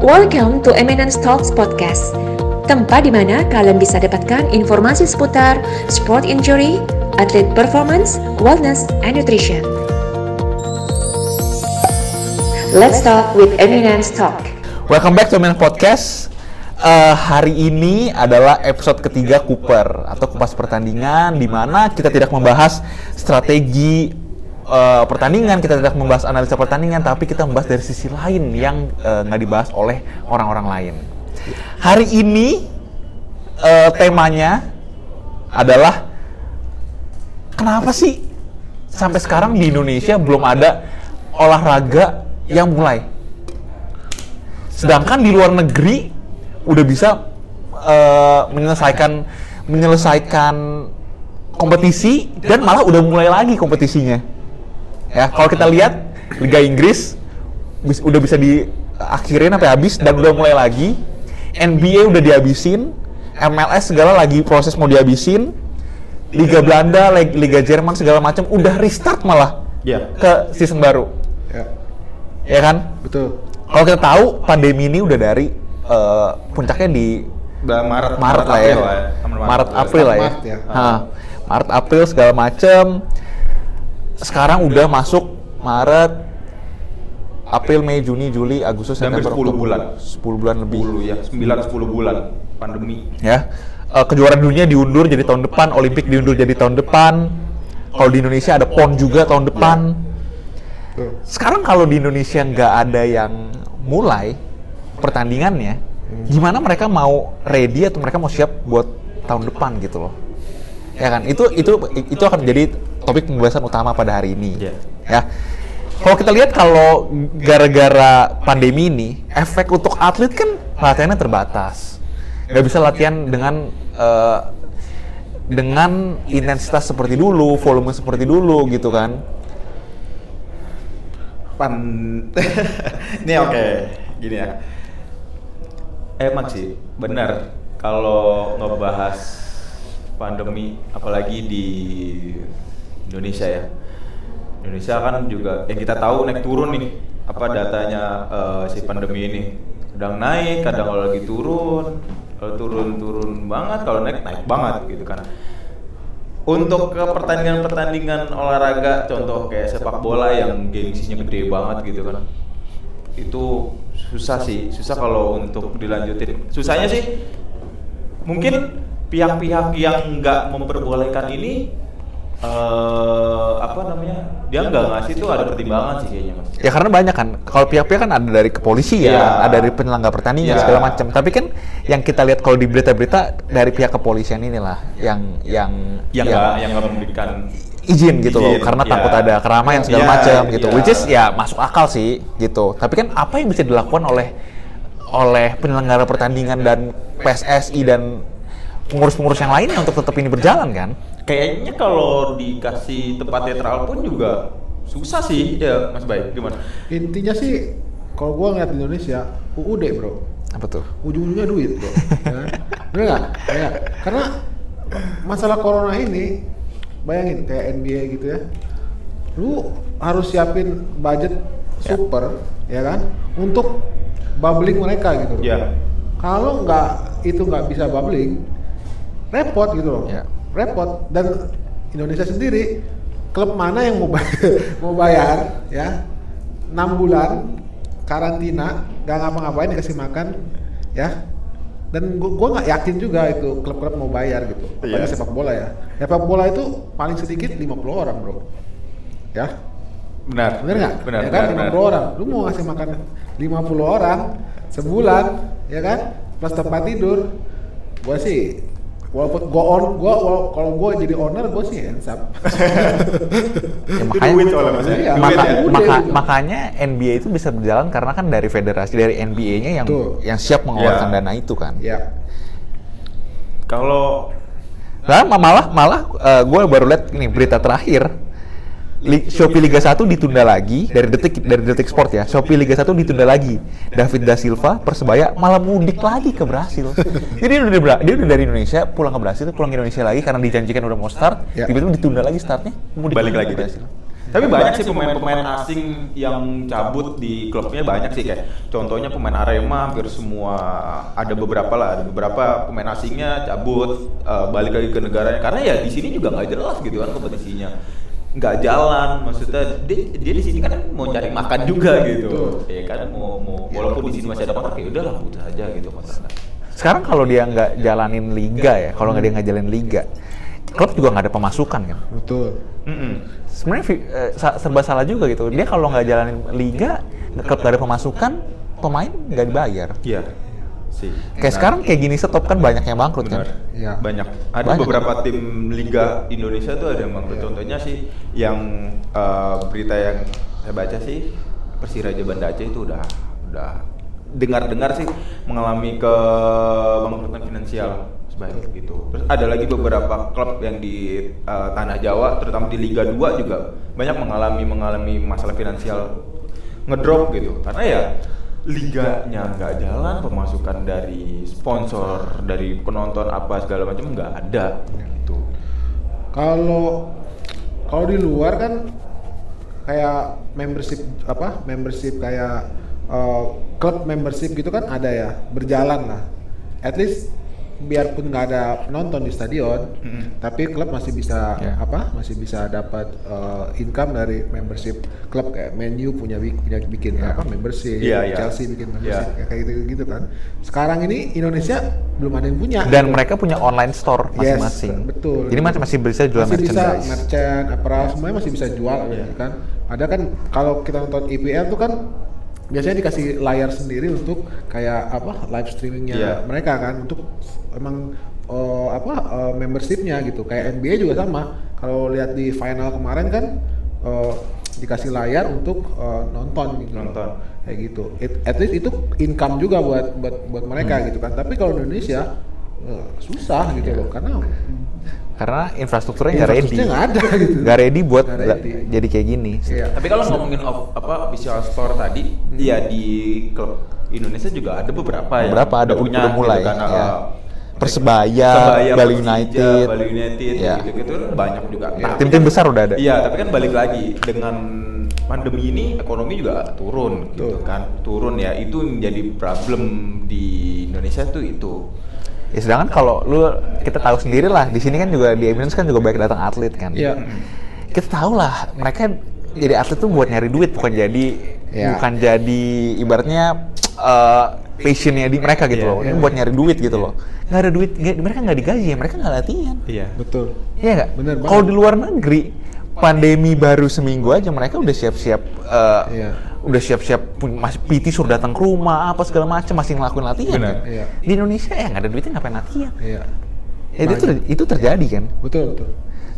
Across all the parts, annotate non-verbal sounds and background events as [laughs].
Welcome to Eminence Talks Podcast, tempat di mana kalian bisa dapatkan informasi seputar sport injury, atlet performance, wellness, and nutrition. Let's talk with Eminence Talk. Welcome back to Eminence Podcast. Uh, hari ini adalah episode ketiga Cooper atau kupas pertandingan di mana kita tidak membahas strategi uh, pertandingan, kita tidak membahas analisa pertandingan, tapi kita membahas dari sisi lain yang uh, dibahas oleh orang-orang lain. Hari ini uh, temanya adalah kenapa sih sampai sekarang di Indonesia belum ada olahraga yang mulai? Sedangkan di luar negeri udah bisa uh, menyelesaikan menyelesaikan kompetisi dan malah udah mulai lagi kompetisinya. Ya, kalau kita lihat Liga Inggris bis, udah bisa diakhirin sampai habis dan udah mulai lagi. NBA udah dihabisin, MLS segala lagi proses mau dihabisin. Liga Belanda, Liga Jerman segala macam udah restart malah ya. ke season baru. Ya. Ya kan? Betul. Kalau kita tahu pandemi ini udah dari uh, puncaknya di Udah Maret, Maret, lah ya. April lah ya. Maret April lah ya. Maret ya. Ha, Maret April segala macem. Sekarang udah masuk Maret, April, Mei, Juni, Juli, Agustus, Hampir September, 10 Oktober. bulan. 10 bulan lebih. 10 ya, 9 10 bulan pandemi. Ya. Eh, kejuaraan dunia diundur jadi tahun depan, Olimpik diundur jadi tahun depan. Kalau di Indonesia ada PON juga tahun depan. Sekarang kalau di Indonesia nggak ada yang mulai pertandingannya, gimana mereka mau ready atau mereka mau siap buat tahun depan gitu loh? Ya kan? Itu itu itu akan menjadi topik pembahasan utama pada hari ini. Iya. Ya. Kalau kita lihat kalau gara-gara pandemi ini, efek untuk atlet kan latihannya terbatas. Nggak bisa latihan dengan eh, dengan intensitas seperti dulu, volume seperti dulu gitu kan. Pan [laughs] Ini oke, gini ya. Emang sih, benar kalau ngebahas pandemi apalagi di Indonesia ya. Indonesia kan juga yang kita tahu naik turun nih apa datanya eh, si pandemi ini. Kadang naik, kadang kalau lagi turun, kalau turun-turun banget, kalau naik naik banget gitu kan. Untuk ke pertandingan-pertandingan olahraga, contoh kayak sepak bola yang gengsinya gede banget gitu kan, itu susah sih, susah kalau untuk dilanjutin. Susahnya sih, mungkin pihak-pihak yang nggak memperbolehkan ini, eh apa namanya, dia nggak ngasih tuh ada pertimbangan sih kayaknya mas. Ya karena banyak kan, kalau pihak-pihak kan ada dari kepolisian, Iya. ada dari penyelenggara pertandingan Iya. segala macam. Tapi kan yang kita lihat kalau di berita-berita dari pihak kepolisian inilah yang yang Yang nggak yang nggak memberikan izin gitu loh, Izin, karena iya. takut ada keramaian segala Iya, macam gitu. iya. Which is ya masuk akal sih gitu. Tapi kan apa yang bisa dilakukan oleh oleh penyelenggara pertandingan dan PSSI dan pengurus-pengurus yang lainnya untuk tetap ini berjalan kan? Kayaknya kalau dikasih tempat netral pun juga susah sih, ya Mas Bay. Gimana? Intinya sih kalau gua ngeliat di Indonesia UUD bro, Apa tuh? ujung-ujungnya duit bro. ya. [laughs] Bener nggak? Ya. Karena masalah corona ini, bayangin kayak NBA gitu ya, lu harus siapin budget super, ya kan, untuk bubbling mereka gitu. loh. Ya. Kalau nggak itu nggak bisa bubbling, repot gitu loh. Ya. Repot dan Indonesia sendiri klub mana yang mau bayar, [laughs] mau bayar ya enam bulan karantina nggak ngapa-ngapain dikasih makan ya dan gua gua nggak yakin juga itu klub-klub mau bayar gitu apalagi Iya. sepak bola ya sepak bola itu paling sedikit 50 orang bro ya Benar. bener nggak Benar. ya kan benar, 50 benar. orang lu mau ngasih makan 50 orang sebulan ya kan plus tempat tidur gua sih walaupun gua on gua wala- kalau gua jadi owner gua sih hands up [laughs] Ya, makanya duit soalnya Mas. ya? Iya. Duit Maka- ya. Maka- makanya NBA itu bisa berjalan karena kan dari federasi dari NBA-nya yang Betul. yang siap mengeluarkan Ya. dana itu kan. ya Kalau Nah, ma- malah malah gue baru lihat ini berita terakhir Li- Shopee Liga 1 ditunda lagi dari detik dari detik sport ya. Shopee Liga 1 ditunda lagi. David da Silva Persebaya malah mudik lagi ke Brasil. [laughs] Jadi dia udah, dari- dia udah dari Indonesia pulang ke Brasil, pulang ke Indonesia lagi karena dijanjikan udah mau start. Ya. Tiba-tiba ditunda lagi startnya, mudik Balik lagi ke. Brasil. Tapi banyak sih pemain-pemain asing yang cabut di klubnya banyak sih kayak contohnya pemain Arema hampir semua ada beberapa lah ada beberapa pemain asingnya cabut eh, balik lagi ke negaranya karena ya di sini juga nggak jelas gitu kan kompetisinya nggak jalan maksudnya dia, dia di sini kan mau cari makan juga gitu. ya kan? Mau mau walaupun di sini masih ada kontrak ya udahlah putus aja gitu kontraknya Sekarang kalau dia nggak jalanin liga ya, kalau nggak dia nggak jalanin liga, klub juga nggak ada pemasukan kan. Betul. Sebenarnya sa- serba salah juga gitu. Dia kalau nggak jalanin liga, klub nggak ada pemasukan, pemain nggak dibayar. iya sih Kayak sekarang kayak gini stop kan banyak yang bangkrut kan. Benar. Iya. Banyak. Ada Banyak. beberapa tim Liga Indonesia tuh ada yang bangkrut. Contohnya sih yang eh, berita yang saya baca sih Persiraja Banda Aceh itu udah udah dengar-dengar sih mengalami kebangkrutan finansial sebaik gitu. Terus ada lagi beberapa klub yang di eh, tanah Jawa, terutama di Liga 2 juga banyak mengalami mengalami masalah finansial ngedrop gitu. Karena ya liganya nggak jalan, pemasukan dari sponsor, dari penonton apa segala macam nggak ada gitu. Kalau kalau di luar kan kayak membership apa? Membership kayak eh, klub membership gitu kan ada ya, berjalan lah. At least biarpun nggak ada penonton di stadion, Mm-mm. tapi klub masih bisa Ya. apa? Masih bisa dapat eh, income dari membership klub kayak Man U punya punya bikin Ya. apa? Membership, Iya, iya. Chelsea bikin membership Iya. kayak gitu gitu kan. Sekarang ini Indonesia belum ada yang punya. Dan mereka punya online store Yes, masing-masing. betul. Jadi masih masih bisa jual masih bisa merchandise. merchant, apparel semuanya masih bisa jual Iya. gitu kan. Ada kan kalau kita nonton IPL tuh kan biasanya dikasih layar sendiri untuk kayak apa live streamingnya Iya. mereka kan untuk emang eh, apa eh, membershipnya gitu. Kayak NBA juga sama. Kalau lihat di final kemarin kan eh, dikasih layar untuk eh, nonton gitu. loh. Nonton. Kayak gitu. It- at least itu income juga buat buat buat mereka Hmm. gitu kan. Tapi kalau Indonesia eh, susah gitu loh karena Karena infrastrukturnya nggak ready. nggak ada gitu. Nggak ready buat la- ready. jadi kayak gini. Iya. Tapi kalau ngomongin of, apa official store tadi, ya di klub Indonesia juga ada beberapa ya. Beberapa ada udah punya udah mulai, gitu kan, ya. uh, Persebaya, Persebaya, Bali United. Bali United, Ya. gitu-gitu kan banyak juga. Ya, Tim-tim kan- besar udah ada. Iya, tapi kan balik lagi dengan pandemi ini ekonomi juga turun gitu kan. Turun ya, itu menjadi problem di Indonesia tuh itu. Ya sedangkan kalau lu kita tahu sendiri lah di sini kan juga di Emirates kan juga banyak datang atlet kan. Iya. Kita tahu lah mereka jadi atlet tuh buat nyari duit bukan jadi Iya. bukan jadi ibaratnya eh, passionnya di mereka gitu Iya, loh. Ini iya. buat nyari duit gitu loh. Nggak ada duit, nggak- mereka nggak digaji ya, mereka nggak latihan. Iya. Betul. Iya nggak? Bener banget. Kalau di luar negeri pandemi baru seminggu aja mereka udah siap-siap eh, Iya. Udah siap-siap pun- masih PT suruh datang ke rumah apa segala macam masih ngelakuin latihan Benar. kan? Iya. Di Indonesia ya nggak ada duitnya ngapain latihan? Iya. Ya, itu ter- itu terjadi kan. Betul, betul.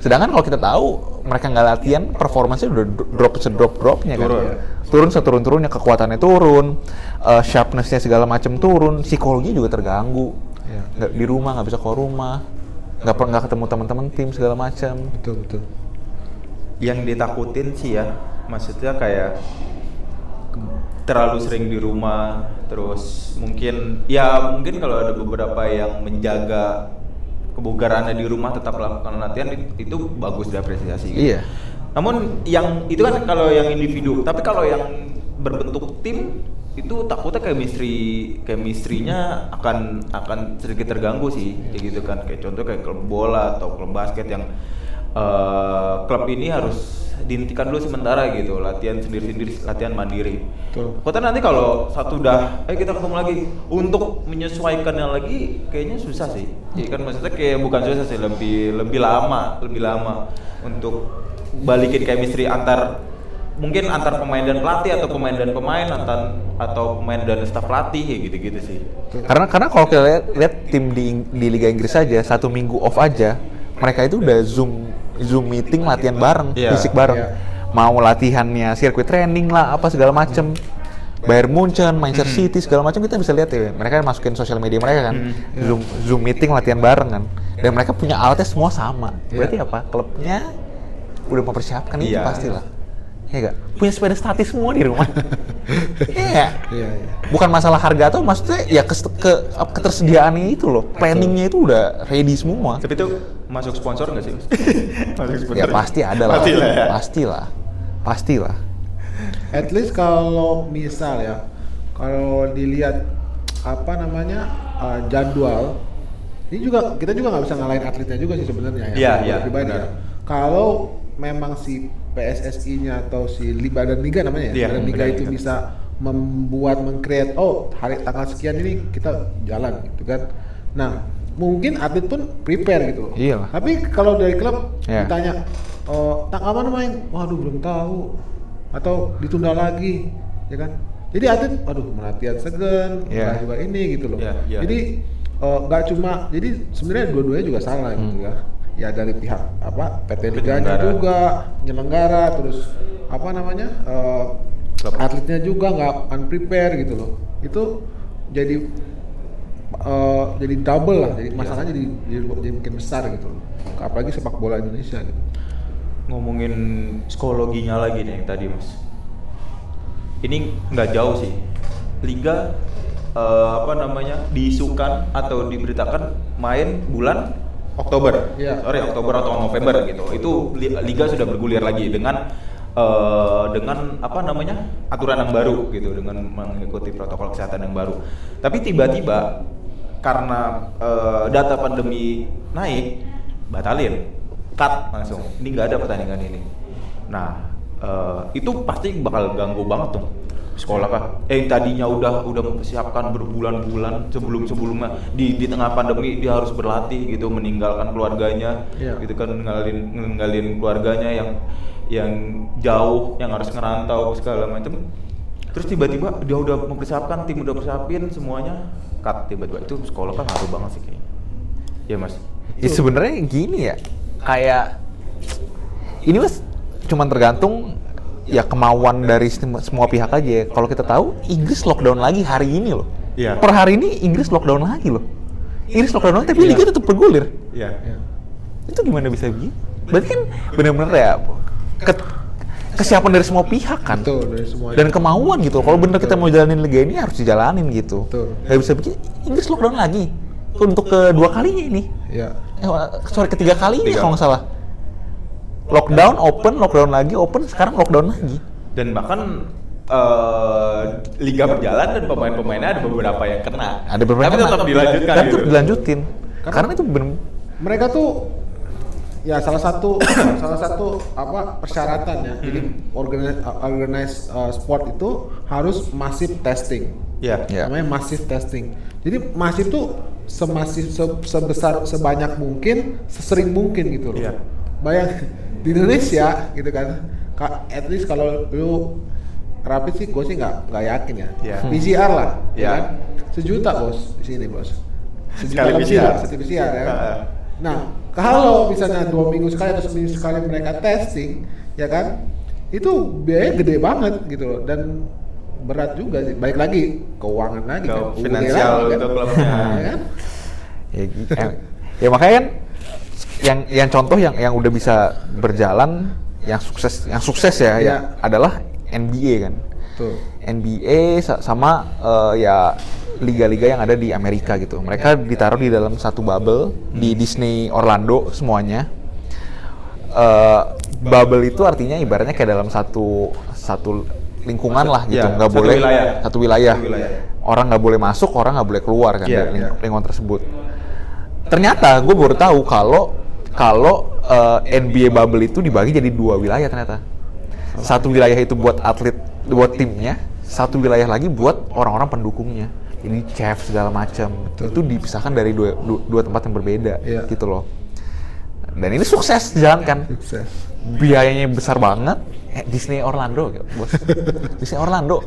Sedangkan kalau kita tahu mereka nggak latihan, performanya udah drop sedrop dropnya kan. Turun. Turun seturun turunnya kekuatannya turun, eh, sharpnessnya segala macam turun, psikologi juga terganggu. Iya. Nggak di rumah nggak bisa keluar rumah, nggak pernah nggak ketemu teman-teman tim segala macam. Betul, betul. yang ditakutin sih ya maksudnya kayak terlalu sering di rumah terus mungkin ya mungkin kalau ada beberapa yang menjaga kebugarannya di rumah tetap melakukan latihan it- itu bagus diapresiasi gitu. Iya. namun yang itu kan kalau yang individu tapi kalau yang berbentuk tim itu takutnya chemistry chemistry-nya akan akan sedikit terganggu sih kayak gitu kan kayak contoh kayak klub bola atau klub basket yang eh, klub ini harus dihentikan dulu sementara gitu latihan sendiri-sendiri latihan mandiri Betul. Kota nanti kalau satu udah eh kita ketemu lagi untuk menyesuaikannya lagi kayaknya susah sih Jadi kan maksudnya kayak bukan susah sih lebih lebih lama lebih lama untuk balikin chemistry antar mungkin antar pemain dan pelatih atau pemain dan pemain antar atau pemain dan staf pelatih kayak gitu-gitu sih. Karena karena kalau kita lihat, lihat tim di di Liga Inggris saja satu minggu off aja, mereka itu udah zoom zoom meeting latihan bareng, Iya, fisik bareng. iya. Mau latihannya sirkuit training lah, apa segala macem. Bayern Munchen, Manchester City segala macam kita bisa lihat ya. Mereka masukin sosial media mereka kan, zoom zoom meeting latihan bareng kan. Dan mereka punya alatnya semua sama. Berarti apa? Klubnya udah mempersiapkan itu Iya. pastilah. Iya gak? Punya sepeda statis semua di rumah. [laughs] Iya. Iya, iya. bukan masalah harga atau maksudnya ya kes- ke, ketersediaannya itu loh planningnya itu udah ready semua Tapi itu masuk sponsor nggak sih? Mas? [laughs] masuk ya pasti ada lah Pasti lah ya. pastilah pastilah At least kalau misal ya, kalau dilihat apa namanya uh, jadwal, ini juga kita juga nggak bisa ngalahin atletnya juga sih sebenarnya ya. Iya, iya, pribadi ya. Kalau memang si PSSI-nya atau si Badan Liga namanya ya, Badan Liga itu bisa membuat mengcreate oh hari tanggal sekian ini kita jalan gitu kan. Nah mungkin atlet pun prepare gitu. loh. Iyalah. Tapi kalau dari klub Iya. ditanya oh tanggal mana main? Waduh belum tahu atau ditunda lagi ya kan jadi atlet aduh melatihan segan Iya. yeah. juga ini gitu loh Iya, iya. jadi eh, nggak cuma jadi sebenarnya dua-duanya juga salah gitu Hmm. ya ya dari pihak apa PT Liganya juga penyelenggara terus apa namanya eh, Klub. atletnya juga nggak unprepare gitu loh itu jadi eh, jadi double lah jadi masalahnya jadi, jadi jadi makin besar gitu. Apalagi sepak bola Indonesia gitu. Ngomongin psikologinya lagi nih yang tadi mas. Ini nggak jauh sih. Liga eh, apa namanya diisukan atau diberitakan main bulan Oktober. Iya. sorry Oktober atau November gitu. Itu li- liga sudah bergulir lagi dengan eh, dengan apa namanya aturan yang baru gitu dengan mengikuti protokol kesehatan yang baru. Tapi tiba-tiba karena eh, data pandemi naik batalin. Cut langsung. Ini nggak ada pertandingan ini. Nah eh, itu pasti bakal ganggu banget dong sekolah kah eh tadinya udah udah mempersiapkan berbulan-bulan sebelum sebelumnya di di tengah pandemi dia harus berlatih gitu meninggalkan keluarganya Iya. gitu kan ninggalin ninggalin keluarganya yang yang jauh yang harus ngerantau segala macam terus tiba-tiba dia udah mempersiapkan tim udah persiapin semuanya cut tiba-tiba itu sekolah kan ngaruh banget sih kayaknya ya mas Ya sebenarnya gini ya, kayak ini mas cuman tergantung ya kemauan dari sem- semua pihak aja. Kalau kita tahu Inggris lockdown lagi hari ini loh. Iya. Per hari ini Inggris lockdown lagi loh. Inggris lockdown lagi tapi Iya. liga tetap bergulir. Iya. ya. Itu gimana bisa begitu? Berarti kan benar-benar ya ke- kesiapan dari semua pihak kan. Betul dari semua Dan kemauan gitu. Kalau bener kita mau jalanin liga ini harus dijalanin gitu. Betul. Gak bisa begini. Inggris lockdown lagi. Untuk kedua kalinya ini. ya Eh, sorry ketiga kalinya Tiga. kalau nggak salah. Lockdown, open, lockdown lagi, open, sekarang lockdown lagi. dan bahkan eh, liga berjalan dan pemain-pemainnya ada beberapa yang kena Ada beberapa tapi yang tetap kena. dilanjutkan Tapi gitu tetap dilanjutin. Karena- Karena itu bener mereka tuh ya salah satu [coughs] salah satu apa persyaratan ya jadi organize organize uh, sport itu harus masif testing ya Ya. namanya masif testing jadi masif tuh semasif se- sebesar sebanyak mungkin sesering mungkin gitu loh Iya. bayang di Indonesia gitu kan ka- at least kalau lu rapid sih gue sih nggak nggak yakin ya Iya. PCR lah ya Iya. kan sejuta bos di sini bos sejuta Sekali PCR. sekali PCR ya kan? Heeh. Nah, kalau misalnya dua minggu sekali atau seminggu sekali mereka testing, ya kan, itu biaya gede banget gitu loh dan berat juga sih. Balik lagi keuangan lagi Ke kan, finansial lagi, untuk klubnya. [laughs] ya kan? ya, gi- eh, ya makanya kan yang yang contoh yang yang udah bisa berjalan yang sukses yang sukses ya, Iya. ya adalah NBA kan. Tuh. NBA sa- sama eh, ya liga-liga yang ada di Amerika gitu. Mereka ditaruh di dalam satu bubble di Disney Orlando semuanya. Eh, bubble itu artinya ibaratnya kayak dalam satu satu lingkungan lah gitu, Iya, nggak satu boleh wilayah. satu wilayah. Satu wilayah. Orang nggak boleh masuk, orang nggak boleh keluar kan Iya, dari ling- iya. lingkungan tersebut. Ternyata gue baru tahu kalau kalau eh, NBA bubble itu dibagi jadi dua wilayah ternyata. Satu wilayah itu buat atlet, buat timnya, satu wilayah lagi buat orang-orang pendukungnya. Jadi chef segala macam. Itu dipisahkan dari dua, dua, dua tempat yang berbeda Iya. gitu loh. Dan ini sukses dijalankan. Sukses. Biayanya besar banget. Eh, Disney Orlando, bos. [laughs] Disney Orlando.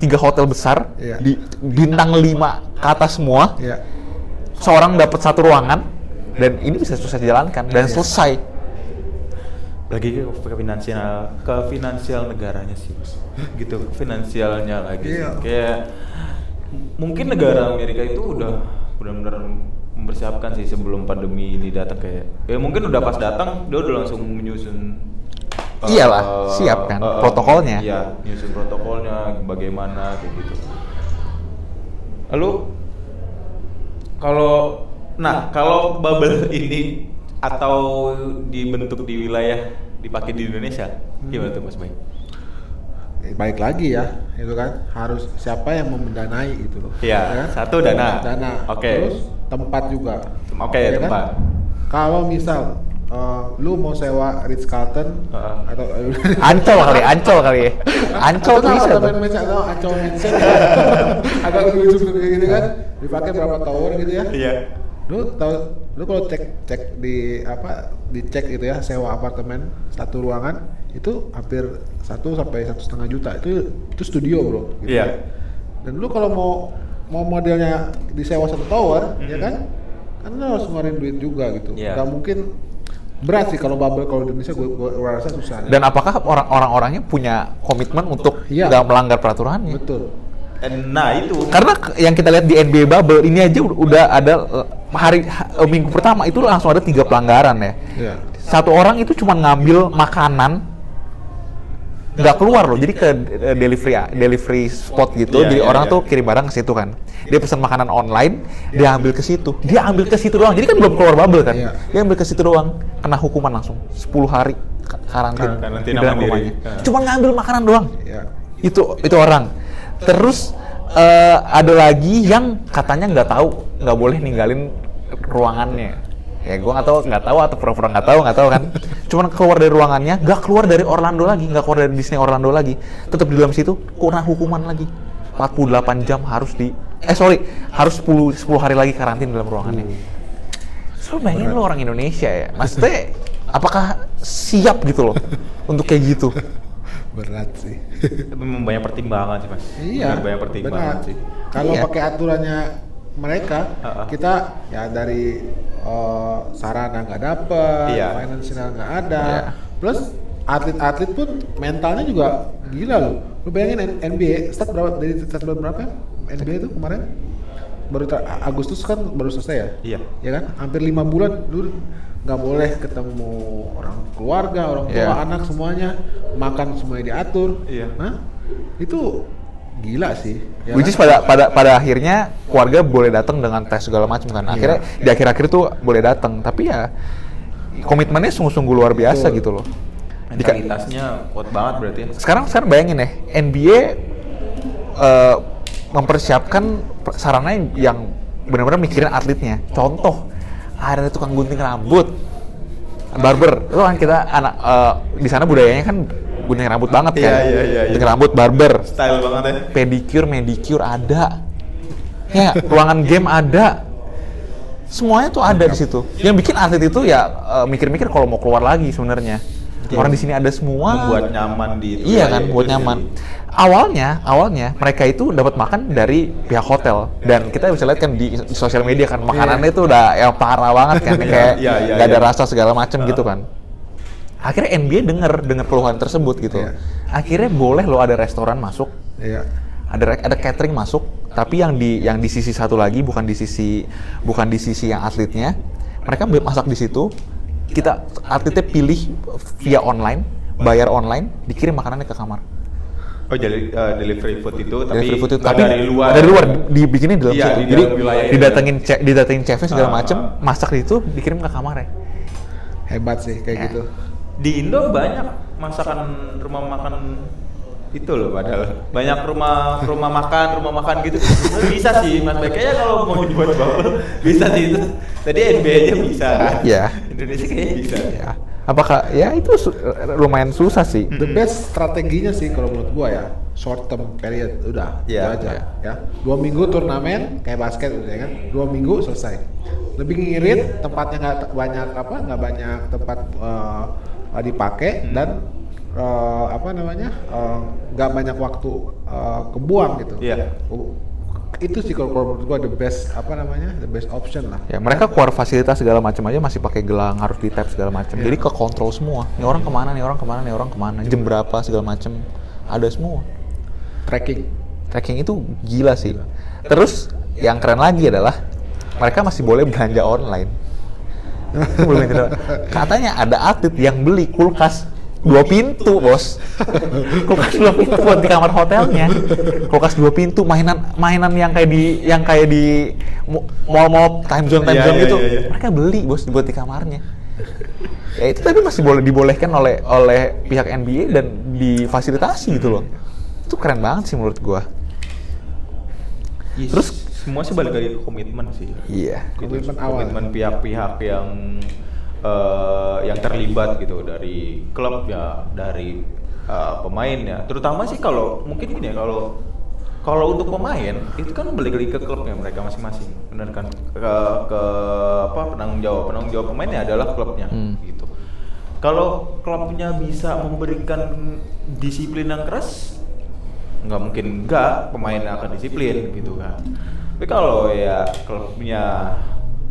Tiga hotel besar, Iya. di bintang lima ke atas semua Ya. seorang dapat satu ruangan dan ini bisa sukses dijalankan dan Iya. selesai. Lagi ke, ke finansial ke finansial negaranya sih Mas. gitu finansialnya lagi sih. Iya. kayak mungkin negara Amerika itu udah benar-benar mempersiapkan sih sebelum pandemi ini datang kayak ya mungkin udah pas datang dia udah langsung menyusun uh, Iyalah, uh, siap kan, uh, uh, protokolnya. iya menyusun protokolnya bagaimana kayak gitu lalu kalau nah kalau bubble ini atau dibentuk di wilayah dipakai di Indonesia Gimana tuh Mas Bay? Eh, Baik lagi ya, itu kan harus siapa yang mendanai itu loh. Iya, Ya kan? satu dana. Dana. Oke. Terus tempat juga. Oke, Ya kan? tempat. Kalau misal eh, lu mau sewa Ritz Carlton Heeh. atau [laughs] Ancol kali, ancol kali ya. Ancol [laughs] Atau bisa tuh. Mansion atau Ancol Mansion ya. agak lucu gitu kan dipakai berapa tower gitu ya Iya. lu tahu lu kalau cek cek di apa dicek gitu ya sewa apartemen satu ruangan itu hampir satu sampai satu setengah juta itu itu studio bro gitu Iya. ya. dan lu kalau mau mau modelnya disewa satu tower ya kan kan lu harus ngeluarin duit juga gitu Iya. nggak mungkin berat sih kalau bubble kalau di Indonesia gue gua rasa susah Dan apakah orang orang-orangnya punya komitmen untuk Iya. nggak melanggar peraturannya? betul Nah itu. Karena yang kita lihat di NBA bubble ini aja udah ada eh, hari ha- eh, minggu pertama itu langsung ada tiga pelanggaran ya. Iya. Satu orang itu cuma ngambil makanan nggak keluar loh. jadi ke eh, delivery delivery spot gitu. Iya, jadi iya, orang iya. tuh kirim barang ke situ kan. Dia pesan makanan online dia ambil ke situ. Dia ambil ke situ doang. Jadi kan belum keluar bubble kan. Iya. dia ambil ke situ doang. Kena hukuman langsung. 10 hari ka- karantin Kar- karantina di dalam rumahnya. Ah. cuma ngambil makanan doang. Ya itu itu orang terus eh, ada lagi yang katanya nggak tahu nggak boleh ninggalin ruangannya. Ya gue nggak tahu nggak tahu atau pura-pura nggak tahu nggak tahu kan. Cuman keluar dari ruangannya nggak keluar dari Orlando lagi nggak keluar dari Disney Orlando lagi. Tetap di dalam situ kena hukuman lagi. 48 jam harus di eh sorry harus 10 10 hari lagi karantin dalam ruangannya. So bayangin lo orang Indonesia ya. Maksudnya apakah siap gitu loh untuk kayak gitu berat sih [laughs] memang banyak pertimbangan sih mas. Iya, Benar, banyak pertimbangan benar. sih. Kalau Iya. pakai aturannya mereka, Uh-uh. kita ya dari eh, sarana nggak dapet, Iya. finansial nggak ada, Iya. plus atlet-atlet pun mentalnya juga gila loh. Lu bayangin NBA start berapa dari start bulan berapa? NBA itu kemarin baru Agustus kan baru selesai ya? Iya. Ya kan? Hampir lima bulan lu nggak boleh ketemu orang keluarga, orang tua, Iya. anak semuanya, makan semuanya diatur. Iya. Hah? Itu gila sih. ya Which is kan? pada pada pada akhirnya keluarga boleh datang dengan tes segala macam kan. Iya. Akhirnya di akhir-akhir itu boleh datang, tapi ya komitmennya sungguh-sungguh luar biasa Betul. gitu loh. Mentalitasnya kuat banget berarti ya. sekarang sekarang bayangin ya NBA eh, mempersiapkan per- sarana yang benar-benar mikirin atletnya. Contoh ada tukang gunting rambut, barber. Lo kan kita anak eh, di sana budayanya kan gunting rambut banget kan. Iya, iya, iya, iya. Gunting rambut, barber. Style banget ya. pedicure, medicure ada. Ya, ruangan game ada. Semuanya tuh ada di situ. Yang bikin atlet itu ya eh, mikir-mikir kalau mau keluar lagi sebenarnya. Orang di sini ada semua. Membuat nyaman di itu Iya ya, kan, itu buat nyaman. Awalnya, awalnya mereka itu dapat makan dari pihak hotel dan kita bisa lihat kan di, sosial media kan makanannya itu udah yang parah banget kan, [laughs] Iya, kayak iya, iya, nggak ada iya. rasa segala macam gitu kan. Akhirnya NBA denger dengar keluhan tersebut gitu. Iya. Akhirnya boleh lo ada restoran masuk Iya. ada ada catering masuk tapi yang di yang di sisi satu lagi bukan di sisi bukan di sisi yang atletnya mereka masak di situ kita atletnya pilih via online bayar online dikirim makanannya ke kamar Oh jadi eh, delivery food itu tapi, Delivery food itu, tapi dari luar. dari luar dibikinnya di dalam Iya, situ di jadi dalam wilayah itu. didatengin cek didatengin chefnya segala Ah, macem ah. masak di itu dikirim ke kamarnya Hebat sih kayak Ya. gitu. Di Indo banyak masakan rumah makan itu loh padahal. Banyak rumah rumah makan rumah makan gitu. Bisa sih mas kayaknya kalau mau dibuat bubble bisa sih itu. Tadi NBA aja bisa. Kan Iya. Indonesia kayaknya bisa. Ya apakah ya itu su- lumayan susah sih. The best strateginya sih kalau menurut gua ya. Short term period udah Iya, itu aja iya. ya. Dua minggu turnamen kayak basket udah ya kan? Dua minggu selesai. Lebih ngirit tempatnya nggak banyak apa nggak banyak tempat eh, eh, dipakai Hmm. dan eh, apa namanya eh, nggak banyak waktu eh, kebuang gitu Iya. Uh, itu sih kalau menurut gua the best apa namanya the best option lah Ya mereka keluar fasilitas segala macam aja masih pakai gelang harus di tap segala macam. Iya. Jadi ke kontrol semua. Nih orang ke mana, nih orang ke mana, nih orang ke mana, jam berapa segala macam ada semua. tracking Tracking itu gila sih. Terus yang keren lagi adalah mereka masih boleh belanja online. [laughs] Katanya ada atlet yang beli kulkas dua pintu bos [laughs] kulkas dua pintu buat di kamar hotelnya kulkas dua pintu mainan mainan yang kayak di yang kayak di mall-mall time zone time Iya, zone iya, gitu iya, iya. mereka beli bos buat di kamarnya ya itu tapi masih boleh dibolehkan oleh oleh pihak NBA dan difasilitasi gitu loh itu keren banget sih menurut gua Yes. Terus semua sih balik lagi komitmen sih. iya Komitmen awal. komitmen pihak-pihak yang eh, yang terlibat gitu dari klub ya, dari eh, pemain ya. Terutama sih kalau mungkin gini ya kalau kalau untuk pemain itu kan balik lagi ke klubnya mereka masing-masing, benar kan? Ke, ke apa penanggung jawab penanggung jawab pemainnya adalah klubnya Hmm. gitu. Kalau klubnya bisa memberikan disiplin yang keras, nggak mungkin enggak pemain akan disiplin gitu kan tapi kalau ya klubnya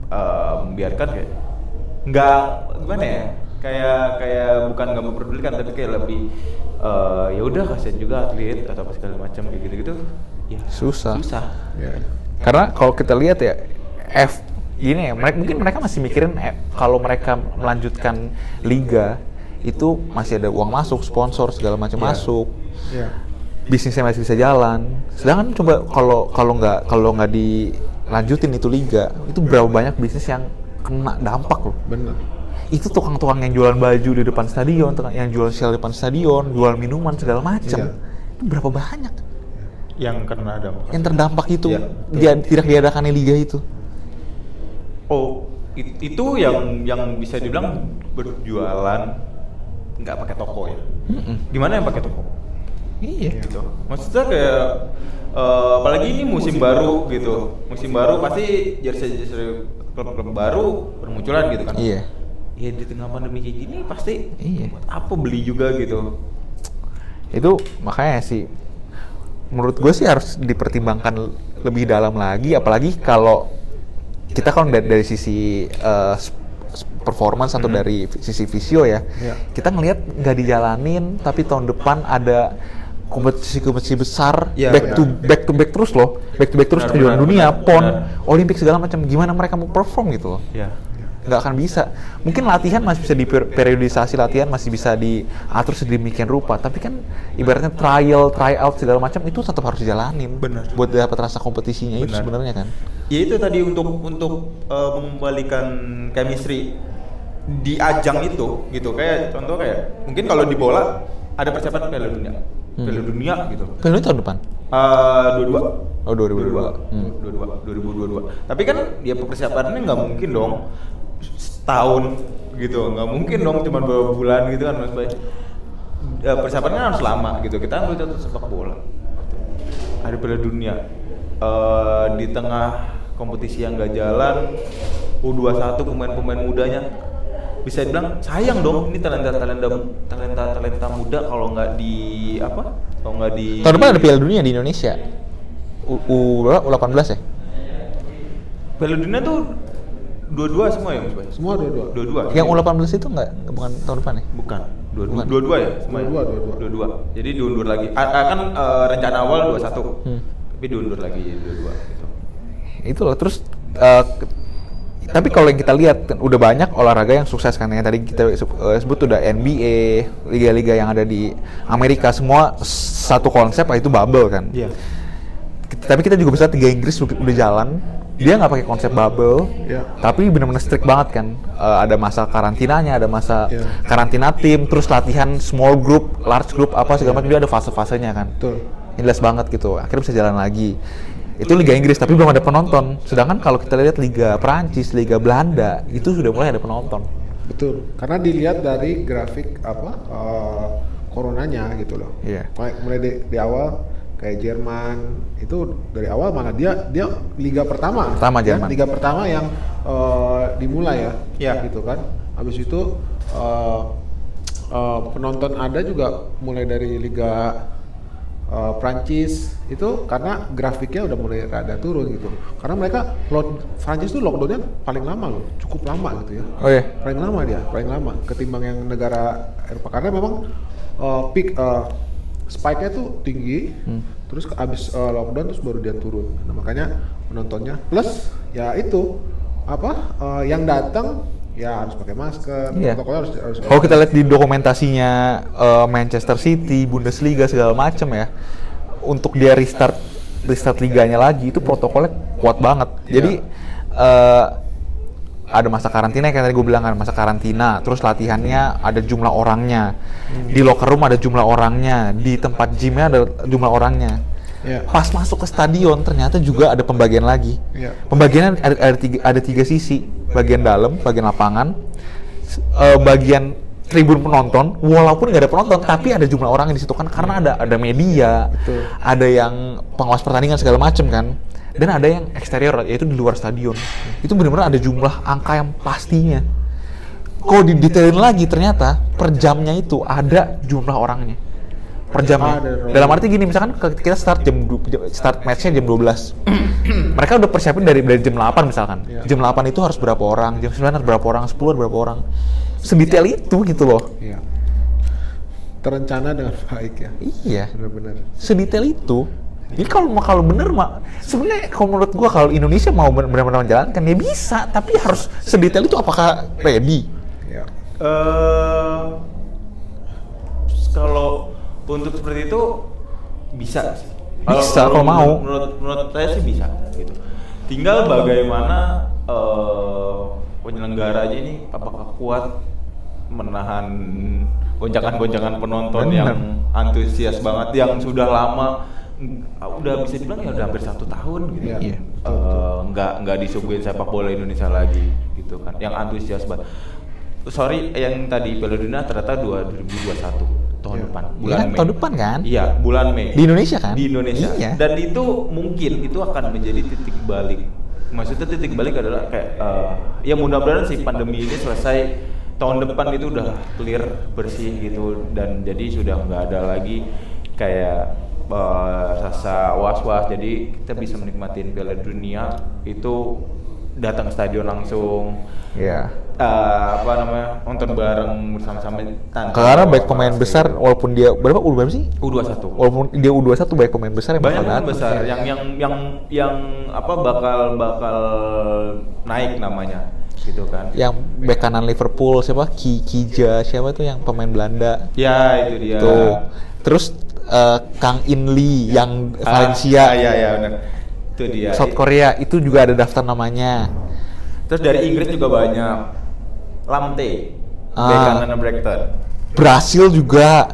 eh, membiarkan kayak nggak gimana ya kayak kayak bukan nggak memperdulikan tapi kayak lebih eh, ya udah kasihan juga atlet atau apa segala macam kayak gitu gitu ya Susah. susah Ya. karena kalau kita lihat ya F gini ya mereka mungkin mereka masih mikirin eh, kalau mereka melanjutkan liga itu masih ada uang masuk sponsor segala macam Iya. masuk Ya. bisnisnya masih bisa jalan sedangkan coba kalau kalau nggak kalau nggak dilanjutin itu liga itu berapa banyak bisnis yang kena dampak loh Bener. itu tukang-tukang yang jualan baju di depan stadion tukang yang jual sel di depan stadion jual minuman segala macam Iya. itu berapa banyak yang kena dampak yang terdampak itu Iya, betul. dia tidak diadakannya liga itu oh it- itu yang yang bisa dibilang berjualan nggak pakai toko ya Mm-mm. gimana yang pakai toko iya gitu. Maksudnya kayak eh, apalagi ini musim baru gitu. Musim baru pasti jersey-jersey klub-klub baru bermunculan gitu kan. Iya. Iya di tengah pandemi kayak gini pasti Iya. buat apa beli juga gitu. itu makanya sih menurut gue sih harus dipertimbangkan lebih dalam lagi apalagi kalau kita kan dari, dari sisi s- performance atau Mhm. dari sisi visio ya Iya. kita ngelihat nggak dijalanin tapi tahun depan ada kompetisi-kompetisi besar Iya, back to benar. back to back terus loh back to back terus kejuaraan dunia benar, pon benar. olimpik segala macam gimana mereka mau perform gitu loh Ya. nggak akan bisa. Mungkin latihan masih bisa diperiodisasi latihan masih bisa diatur sedemikian rupa, tapi kan ibaratnya trial, tryout segala macam itu tetap harus dijalanin. Benar. Buat dapat rasa kompetisinya itu Benar. sebenarnya kan. Ya itu tadi untuk untuk eh, mengembalikan chemistry di ajang itu gitu kayak contoh kayak mungkin kalau di bola ada persiapan Piala Dunia. Hmm. Piala Dunia gitu. Kan itu tahun depan. Eh, dua-dua. Oh 2022. Hmm. Dua-dua. 2022. Tapi kan dia persiapannya nggak mungkin dong setahun gitu, nggak mungkin dong cuma beberapa bulan gitu kan mas Bay. Ya, persiapannya harus lama gitu. Kita ambil contoh sepak bola. Ada Piala Dunia Eh, di tengah kompetisi yang nggak jalan, U21 pemain-pemain mudanya bisa dibilang sayang dong ini talenta talenta talenta talenta muda kalau nggak di apa kalau nggak di Tahun depan ada Piala Dunia di Indonesia. U, U berapa? U18 ya? Piala Dunia tuh dua-dua semua ya Mas? Semua dua-dua. Dua-dua. Yang U18 itu nggak bukan tahun depan ya? bukan. Dua-dua, dua-dua ya? Semua ya? Dua-dua, dua-dua. Dua-dua. Jadi diundur lagi. A- kan eh, rencana awal 21. Hmm. Tapi diundur lagi jadi dua-dua gitu. itu loh terus ke- tapi kalau yang kita lihat kan udah banyak olahraga yang sukses kan. Yang tadi kita eh, sebut udah NBA liga-liga yang ada di Amerika. Semua satu konsep yaitu bubble kan. Iya. Kita- tapi kita juga bisa Liga Inggris udah, jalan. Dia nggak pakai konsep bubble Iya. tapi benar-benar strict banget kan. Eh, ada masa karantinanya ada masa Iya. karantina tim terus latihan small group large group apa segala macam. Dia ada fase-fasenya kan. Betul. jelas banget gitu. Akhirnya bisa jalan lagi itu Liga Inggris tapi belum ada penonton sedangkan kalau kita lihat Liga Perancis Liga Belanda itu sudah mulai ada penonton Betul. Karena dilihat dari grafik apa eh, coronanya gitu loh. Iya. Mulai, mulai di, di awal kayak Jerman itu dari awal malah dia dia liga pertama. Pertama ya, Jerman. Liga pertama yang eh, dimulai ya. Iya. Gitu kan. Habis itu eh, eh, penonton ada juga mulai dari liga eh, Prancis itu karena grafiknya udah mulai rada turun gitu. Karena mereka load Prancis tuh lockdownnya paling lama loh, cukup lama gitu ya. Oh iya? Paling lama dia paling lama. Ketimbang yang negara Eropa. Karena memang uh, peak uh, spike-nya tuh tinggi Hmm. terus ke- abis uh, lockdown terus baru dia turun. Nah makanya penontonnya. Plus ya itu apa uh, yang datang ya harus pakai masker Iya. protokolnya harus harus Kalau kita lihat di dokumentasinya eh, Manchester City, Bundesliga segala macam ya, untuk dia restart restart liganya lagi itu protokolnya kuat banget. Iya. Jadi eh, ada masa karantina kayak tadi gue bilang kan masa karantina terus latihannya ada jumlah orangnya di locker room ada jumlah orangnya di tempat gymnya ada jumlah orangnya Iya. pas masuk ke stadion ternyata juga ada pembagian lagi. Iya. pembagiannya ada, ada tiga ada tiga sisi. Bagian dalam bagian lapangan. Eh, bagian tribun penonton. Walaupun nggak ada penonton tapi ada jumlah orang yang di situ kan karena ada ada media Betul. ada yang pengawas pertandingan segala macem kan. Dan ada yang eksterior yaitu di luar stadion. Itu benar-benar ada jumlah angka yang pastinya. Kalau didetailin lagi ternyata per jamnya itu ada jumlah orangnya per Ada dong. dalam arti gini misalkan kita start jam jam- start matchnya jam 12 [clears throat] mereka udah persiapin dari dari jam 8 misalkan Iya. jam 8 itu harus berapa orang jam 9 harus berapa orang 10 harus berapa orang sedetail itu gitu loh Iya. Terencana dengan [laughs] baik ya. iya Benar-benar. sedetail itu. Jadi kalau kalau bener mah sebenarnya kalau menurut gua kalau Indonesia mau ben- benar-benar menjalankan ya bisa, tapi harus sedetail itu apakah ready? Ya. eh kalau untuk seperti itu bisa sih. Bisa, kalau mau. Menurut, menurut saya sih bisa gitu. Tinggal bagaimana eh penyelenggaranya ini apakah kuat menahan gonjakan-gonjakan penonton Bener. yang antusias banget yang sudah lama mm, udah bisa dibilang ya udah hampir satu tahun gitu. Eh, nggak nggak disuguhin sepak bola Indonesia lagi gitu kan yang antusias banget sorry yang tadi Piala Dunia ternyata 2021 tahun Iya. depan bulan kan, Mei tahun depan kan? iya bulan Mei Di Indonesia kan? di Indonesia Iya. dan itu mungkin itu akan menjadi titik balik maksudnya titik balik adalah kayak eh, ya mudah-mudahan sih pandemi ini selesai tahun depan itu udah clear bersih gitu dan jadi sudah nggak ada lagi kayak eh, rasa was-was jadi kita bisa menikmatin Piala Dunia itu datang ke stadion langsung Iya. Eh, apa namanya nonton bareng bersama-sama tanpa Karena baik was-was pemain gitu. besar walaupun dia berapa U berapa sih? U21 Walaupun dia U21 baik pemain besar yang banyak bakal pemain besar yang yang yang yang apa bakal bakal naik namanya gitu kan Yang bek kanan Liverpool siapa? Ki Kija siapa tuh yang pemain Belanda? ya itu dia Tuh. Terus eh, Kang In Lee yang Ah, Valencia. ah, iya iya benar itu dia South Korea itu juga ada daftar namanya. terus dari Inggris juga banyak Lamte Ah. bek kanan Brighton Brasil juga.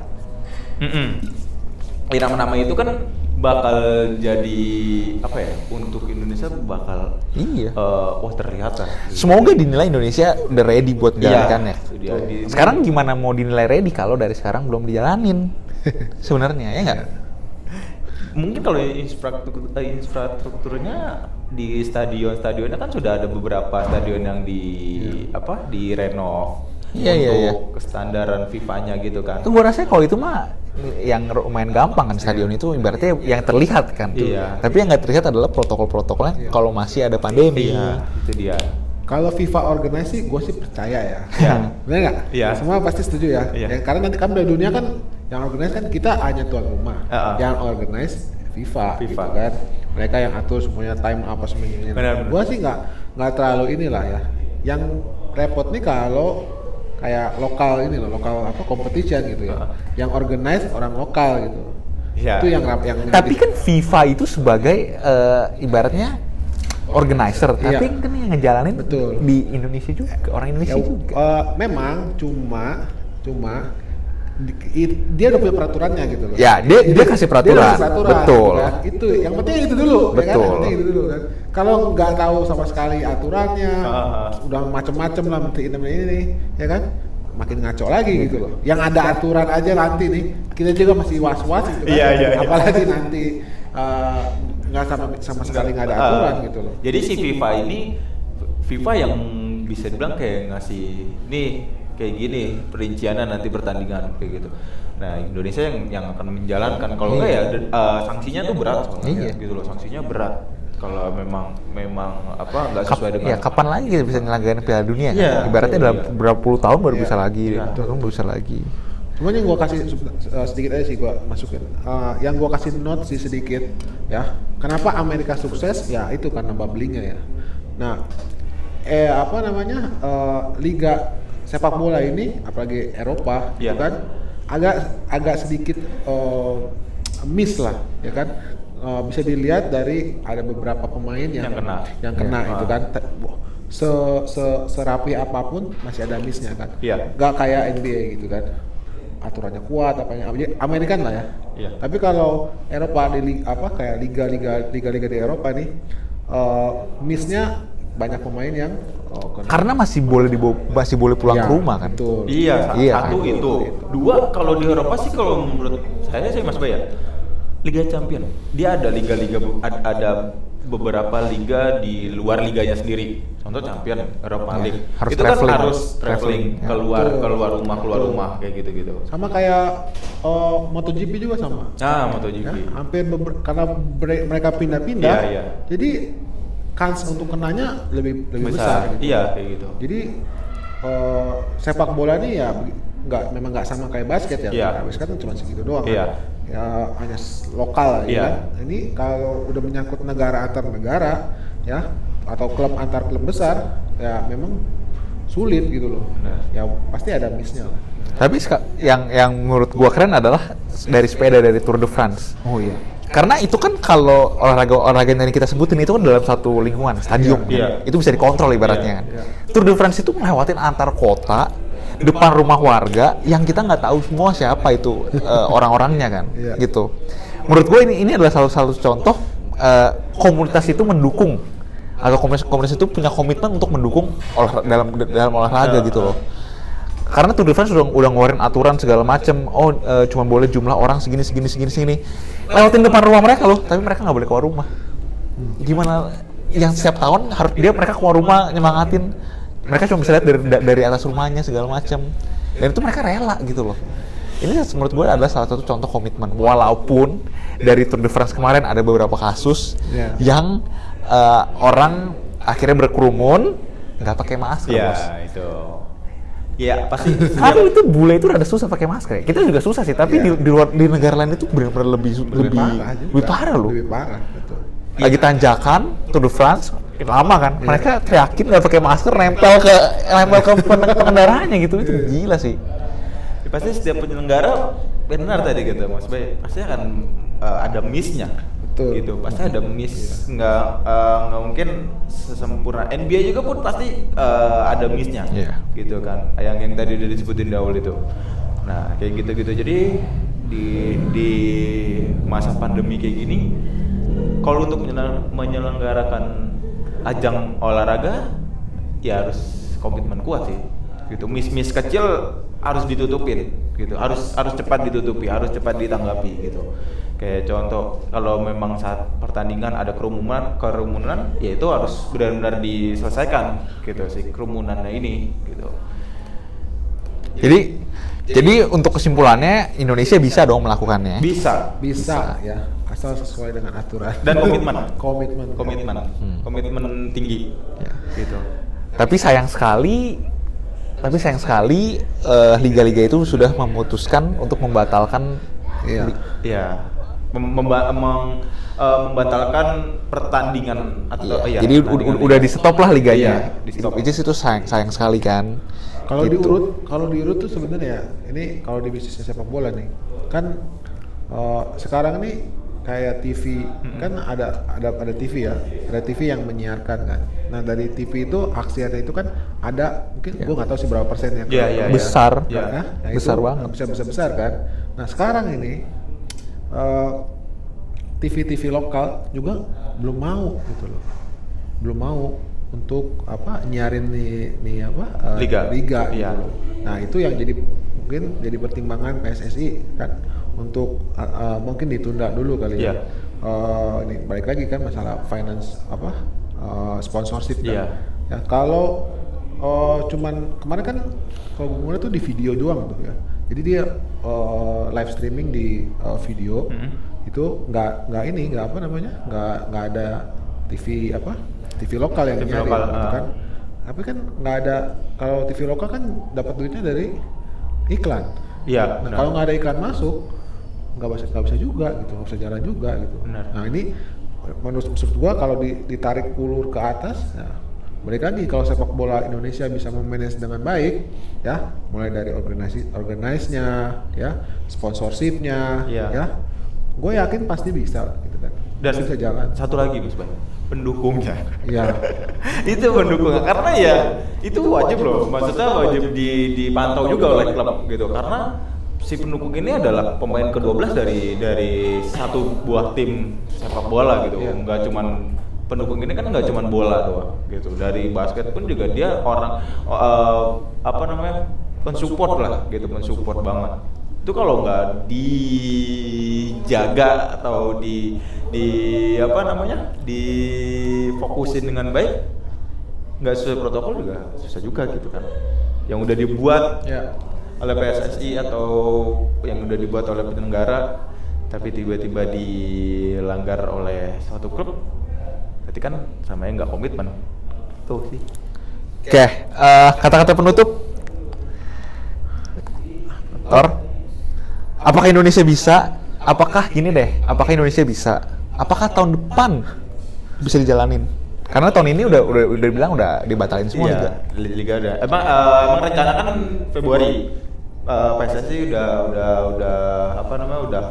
Ya, nama-nama itu kan bakal jadi apa ya untuk Indonesia bakal Iya. eh, wah terlihat lah Semoga dinilai Indonesia udah ready buat Iya, menjalankan ya. dia. Sekarang gimana mau dinilai ready kalau dari sekarang belum dijalanin? [laughs] Sebenarnya ya nggak? mungkin kalau infrastruktur eh, infrastrukturnya di stadion-stadionnya kan sudah ada beberapa stadion yang di apa di renov Iya, iya, iya. untuk kestandaran FIFA-nya gitu kan. Itu gua rasa kalau itu mah yang lumayan gampang kan stadion itu ibaratnya yang terlihat kan. Iya. Tapi yang nggak terlihat adalah protokol-protokolnya kalau masih ada pandemi. Iya, itu dia. Kalau FIFA organize sih, gue sih percaya ya. Iya. Benar nggak? Iya. Semua pasti setuju ya. Iya. Ya, Karena nanti kan Piala dunia kan yang organize kan kita hanya tuan rumah. Heeh. Yang organize FIFA, FIFA. gitu kan. Mereka yang atur semuanya time apa semuanya. Benar, benar. Gue sih nggak nggak terlalu inilah ya. Yang repot nih kalau kayak lokal ini loh, lokal apa competition gitu ya. Heeh. Yang organize orang lokal gitu. Iya. Itu yang rap yang Tapi kan FIFA itu sebagai eh, ibaratnya organizer, Iya. tapi kan yang ngejalanin Betul. di Indonesia juga, orang Indonesia Ya, juga. eh, memang cuma cuma dia udah punya peraturannya gitu loh. Ya, dia- dia kasih peraturan. Dia kasih peraturan, Betul. gitu kan. Itu yang penting itu dulu, ya kan? Betul. Yang penting itu dulu kan. Kalau nggak tahu sama sekali aturannya, Ah. udah macem-macem lah menteri ini ini, ini, ya kan? Makin ngaco lagi gitu loh. Yang ada aturan aja nanti nih, kita juga masih was-was gitu kan. Iya, iya, iya. Apalagi nanti eh, nggak sama sama sekali nggak ada aturan gitu loh. Jadi si FIFA ini FIFA yang bisa dibilang kayak ngasih nih kayak gini perinciannya nanti pertandingan kayak gitu. Nah Indonesia yang yang akan menjalankan kalau enggak ya de- eh, sanksinya tuh berat soalnya Iya. gitu loh sanksinya berat kalau memang memang apa nggak Kap- sesuai dengan ya kapan lagi kita bisa nyelenggarin Piala Dunia kan? Iya, Ibaratnya iya, dalam iya. berapa puluh tahun baru Iya. bisa lagi, Iya. tahun baru bisa lagi. Cuma yang gua kasih uh, sedikit aja sih gua masukin. Uh, yang gua kasih note sih sedikit ya. Kenapa Amerika sukses? Ya itu karena bubblingnya ya. Nah, eh apa namanya uh, liga sepak bola ini, apalagi Eropa, Iya. gitu kan, agak agak sedikit uh, miss lah, ya kan. Uh, bisa dilihat dari ada beberapa pemain yang Yang kena. yang kena Iya. itu kan. Se, se serapi apa pun masih ada missnya kan. Iya. Gak kayak NBA gitu kan. Aturannya kuat apanya jadi Amerikan lah ya. Iya. Tapi kalau Eropa di apa kayak liga-liga liga-liga di Eropa nih eh, missnya banyak pemain yang oh, kena- Karena masih boleh dibawa, masih boleh pulang Ya, ke rumah kan. Betul. Iya, Iya, satu kan? itu. Dua kalau di Eropa sih kalau menurut saya sih Mas Bay ya, Liga Champion. Dia ada liga-liga ada beberapa liga di luar liganya sendiri. Contoh Champion, Eropa Ya, League. harus itu traveling. kan harus traveling Traveling, ya. keluar Betul. keluar rumah keluar Betul. rumah kayak gitu-gitu. Sama kayak eh, MotoGP juga sama. Ah, Ya, MotoGP. hampir beber- karena mereka pindah-pindah. Iya, iya. Jadi kans untuk kenanya lebih lebih besar. Besar. gitu. Iya, kayak gitu. Jadi eh, sepak bola ini ya nggak memang nggak sama kayak basket ya. Iya. Kayak Basket kan cuma segitu doang. Iya. Kan? Ya hanya lokal Iya. ya. kan? Ini kalau udah menyangkut negara antar negara ya atau klub antar klub besar ya memang sulit gitu loh. Benar. Ya pasti ada missnya lah. Tapi yang yang menurut gua keren adalah dari sepeda dari Tour de France. Oh iya. Karena itu kan kalau olahraga olahraga yang kita sebutin itu kan dalam satu lingkungan stadion, Iya, iya. itu bisa dikontrol ibaratnya Iya, kan. iya. Tour de France itu melewatin antar kota, depan rumah warga yang kita nggak tahu semua siapa itu [laughs] eh, orang-orangnya kan, Iya. gitu. Menurut gue ini ini adalah salah satu contoh eh, komunitas itu mendukung atau komunitas, komunitas itu punya komitmen untuk mendukung olah, dalam dalam olahraga Iya. gitu loh karena Tour de France udah udah ngeluarin aturan segala macem. Oh eh, cuma boleh jumlah orang segini segini segini segini. Lewatin depan rumah mereka loh tapi mereka nggak boleh keluar rumah. Gimana? Yang setiap tahun harus dia mereka keluar rumah nyemangatin. Mereka cuma bisa lihat dari da- dari atas rumahnya segala macem. Dan itu mereka rela gitu loh. Ini menurut gue adalah salah satu contoh komitmen. Walaupun dari Tour de France kemarin ada beberapa kasus Iya. yang eh, orang akhirnya berkerumun nggak pakai masker Iya, bos. itu. Iya, pasti. [laughs] Karena itu bule itu rada susah pakai masker ya. Kita juga susah sih, tapi di, Iya. di luar di negara lain itu benar-benar lebih lebih Lebih, parah juga. lebih parah loh. Lebih parah betul. Lagi tanjakan Tour de France lama kan, Iya. mereka teriakin nggak pakai masker, nempel ke nempel ke [laughs] pen- pengendaraannya gitu, itu Iya. gila sih. Ya, pasti setiap penyelenggara benar tadi gitu Mas Bay, pasti akan eh, ada missnya. Betul. Gitu, pasti ada miss. Nggak eh, nggak mungkin sesempurna. NBA juga pun pasti eh, ada missnya. Iya. Gitu kan. Yang yang tadi udah disebutin di awal itu. Nah, kayak gitu-gitu. Jadi di di masa pandemi kayak gini kalau untuk menyelenggarakan ajang olahraga ya harus komitmen kuat sih gitu miss-miss kecil harus ditutupin gitu harus harus cepat ditutupi harus cepat ditanggapi gitu. Kayak contoh kalau memang saat pertandingan ada kerumunan kerumunan ya itu harus benar-benar diselesaikan gitu si kerumunannya ini gitu. Jadi jadi untuk kesimpulannya Indonesia bisa dong melakukannya. bisa. Bisa, ya. Asal sesuai dengan aturan. Dan komitmen. Komitmen. Komitmen. Hmm. komitmen tinggi. Ya. gitu. Tapi sayang sekali, tapi sayang sekali eh, liga-liga itu sudah memutuskan untuk membatalkan Iya. Iya, Mem- memba- meng- eh, membatalkan pertandingan atau Iya, iya, jadi pertandingan ud- udah di stop lah liganya. Iya, di stop. Itu itu sayang sayang sekali kan. Kalau Gitu. diurut, kalau diurut tuh sebenarnya ini kalau di bisnis sepak bola nih, kan eh, sekarang nih kayak TV kan ada ada ada TV ya, ada TV yang menyiarkan kan. Nah dari TV itu aksinya itu kan ada mungkin Ya. gua nggak tahu sih berapa persennya. Iya, iya, iya. Besar. Iya. Nah, nah Besar itu banget. Besar besar besar kan. Nah sekarang ini eh, TV-TV lokal juga belum mau gitu loh, belum mau untuk apa nyarin nih nih apa eh, Liga. liga gitu Iya. loh. Nah itu yang jadi mungkin jadi pertimbangan PSSI kan untuk uh, uh, mungkin ditunda dulu kali Iya. ya. Uh, ini balik lagi kan masalah finance apa uh, sponsorship kan. Iya. Ya kalau uh, cuman kemarin kan kalau gue tuh di video doang tuh ya. Jadi dia uh, live streaming di uh, video Mhm. itu nggak nggak ini nggak apa namanya nggak nggak ada TV apa TV lokal yang TV nyari lokal, gitu ah. kan tapi kan nggak ada kalau TV lokal kan dapat duitnya dari iklan Iya, nah benar. kalau nggak ada iklan masuk nggak bisa nggak bisa juga gitu nggak bisa jalan juga gitu Benar. nah ini menurut menurut gua kalau di- ditarik ulur ke atas nah, balik lagi kalau sepak bola Indonesia bisa memanage dengan baik ya mulai dari organisasi organize-nya ya sponsorshipnya Iya. ya gue yakin pasti bisa gitu kan Dan bisa jalan. satu lagi Mas Bay, pendukungnya. Iya. [laughs] itu pendukungnya karena ya itu wajib loh maksudnya wajib di, dipantau juga oleh klub gitu karena si pendukung ini adalah pemain ke-12 dari dari satu buah tim sepak bola gitu. Iya. nggak cuman pendukung ini kan nggak cuman bola doang gitu. Dari basket pun juga dia orang eh, apa namanya mensupport lah gitu mensupport banget. Itu kalau nggak dijaga atau di di apa namanya difokusin dengan baik nggak sesuai protokol juga susah juga gitu kan. Yang udah dibuat Ya. Oleh PSSI atau yang udah dibuat oleh penyelenggara tapi tiba-tiba dilanggar oleh suatu klub berarti kan sama nggak komitmen tuh sih Oke, eh, kata-kata penutup. Tor, apakah Indonesia bisa? Apakah gini deh? Apakah Indonesia bisa? Apakah tahun depan bisa dijalanin? Karena tahun ini udah udah udah bilang udah dibatalin semua juga. Iya, li- liga udah emang eh, emang rencana kan Februari Eh, PSSI udah udah udah apa namanya udah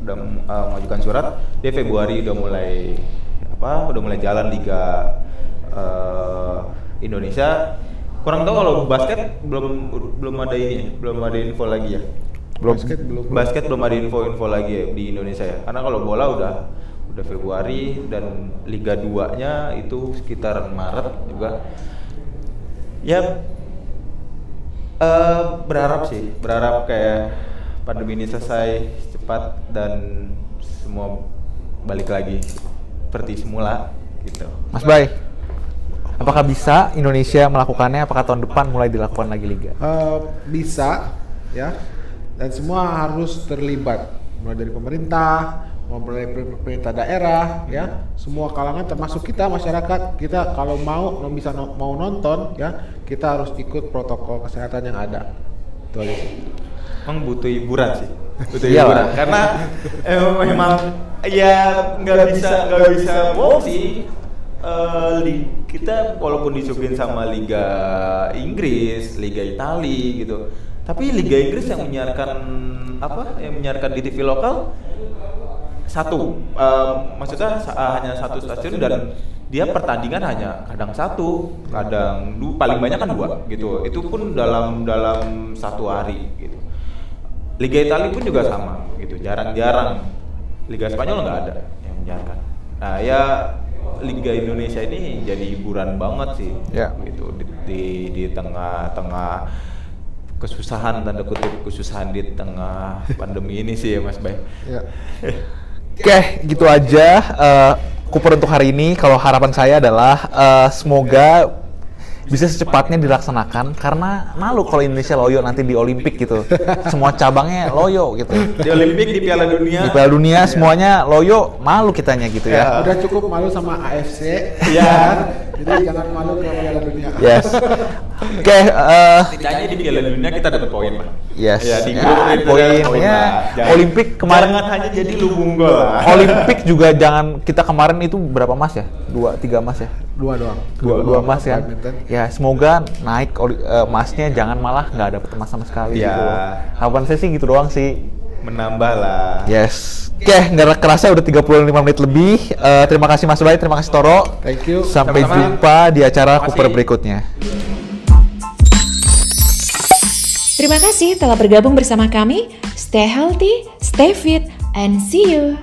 udah eh, mengajukan surat dia Februari udah mulai apa udah mulai jalan liga eh, Indonesia kurang tahu kalau basket belum belum ada ini belum ada info lagi ya Belum. Basket belum. basket belum ada info-info lagi ya di Indonesia ya karena kalau bola udah udah Februari dan Liga 2 nya itu sekitar Maret juga ya eh, berharap sih berharap kayak pandemi ini selesai cepat dan semua balik lagi seperti semula gitu Mas Bay, apakah bisa Indonesia melakukannya? Apakah tahun depan mulai dilakukan lagi liga? Eh, bisa ya dan semua harus terlibat mulai dari pemerintah dari pemerintah daerah ya semua kalangan termasuk kita masyarakat kita kalau mau mau bisa no- mau nonton ya kita harus ikut protokol kesehatan yang ada itu aja sih. Emang butuh hiburan sih, butuh Iyalah. hiburan. Karena [laughs] eh, memang ya nggak bisa nggak bisa bohong sih. Li- kita walaupun disuguhin sama Liga Inggris, Liga Itali gitu, tapi Liga Inggris yang menyiarkan apa? Yang menyiarkan di TV lokal satu, eh, maksudnya eh, hanya satu stasiun dan dia pertandingan hanya kadang satu, kadang dua, paling banyak kan dua gitu. Itu pun dalam dalam satu hari gitu. Liga Italia pun juga sama gitu, jarang-jarang. Liga Spanyol nggak ada yang menyiarkan. Nah ya Liga Indonesia ini jadi hiburan banget sih, Ya. gitu di di, di tengah-tengah kesusahan tanda kutip kesusahan di tengah [laughs] pandemi ini sih ya Mas Bay. ya [laughs] Oke, gitu aja eh, Cooper untuk hari ini. Kalau harapan saya adalah eh, semoga bisa secepatnya dilaksanakan karena malu kalau Indonesia loyo nanti di Olimpik gitu. Semua cabangnya loyo gitu. Di Olimpik di Piala Dunia. Di Piala Dunia semuanya loyo, malu kitanya gitu ya. udah cukup malu sama AFC Ya. jadi jangan malu ke Piala Dunia Yes. Oke, eh, Setidaknya di Piala Dunia kita dapat poin lah. Yes. Ya, di Ya, grup ya. Jangan- Olimpik kemarin- jangan hanya jadi lubung gol lah. Olimpik juga jangan kita kemarin itu berapa emas ya? Dua, tiga emas ya? dua doang Dua, dua emas kan? badminton. Ya semoga naik eh, emasnya jangan malah nggak dapet emas sama sekali Ya. gitu. loh. Harapan saya sih gitu doang sih. menambah lah. Yes. Oke, nggak kerasa udah 35 menit lebih. Eh, terima kasih Mas Bay, terima kasih Toro. thank you Sampai Sama-sama. jumpa di acara Cooper berikutnya. Terima kasih telah bergabung bersama kami. Stay healthy, stay fit, and see you.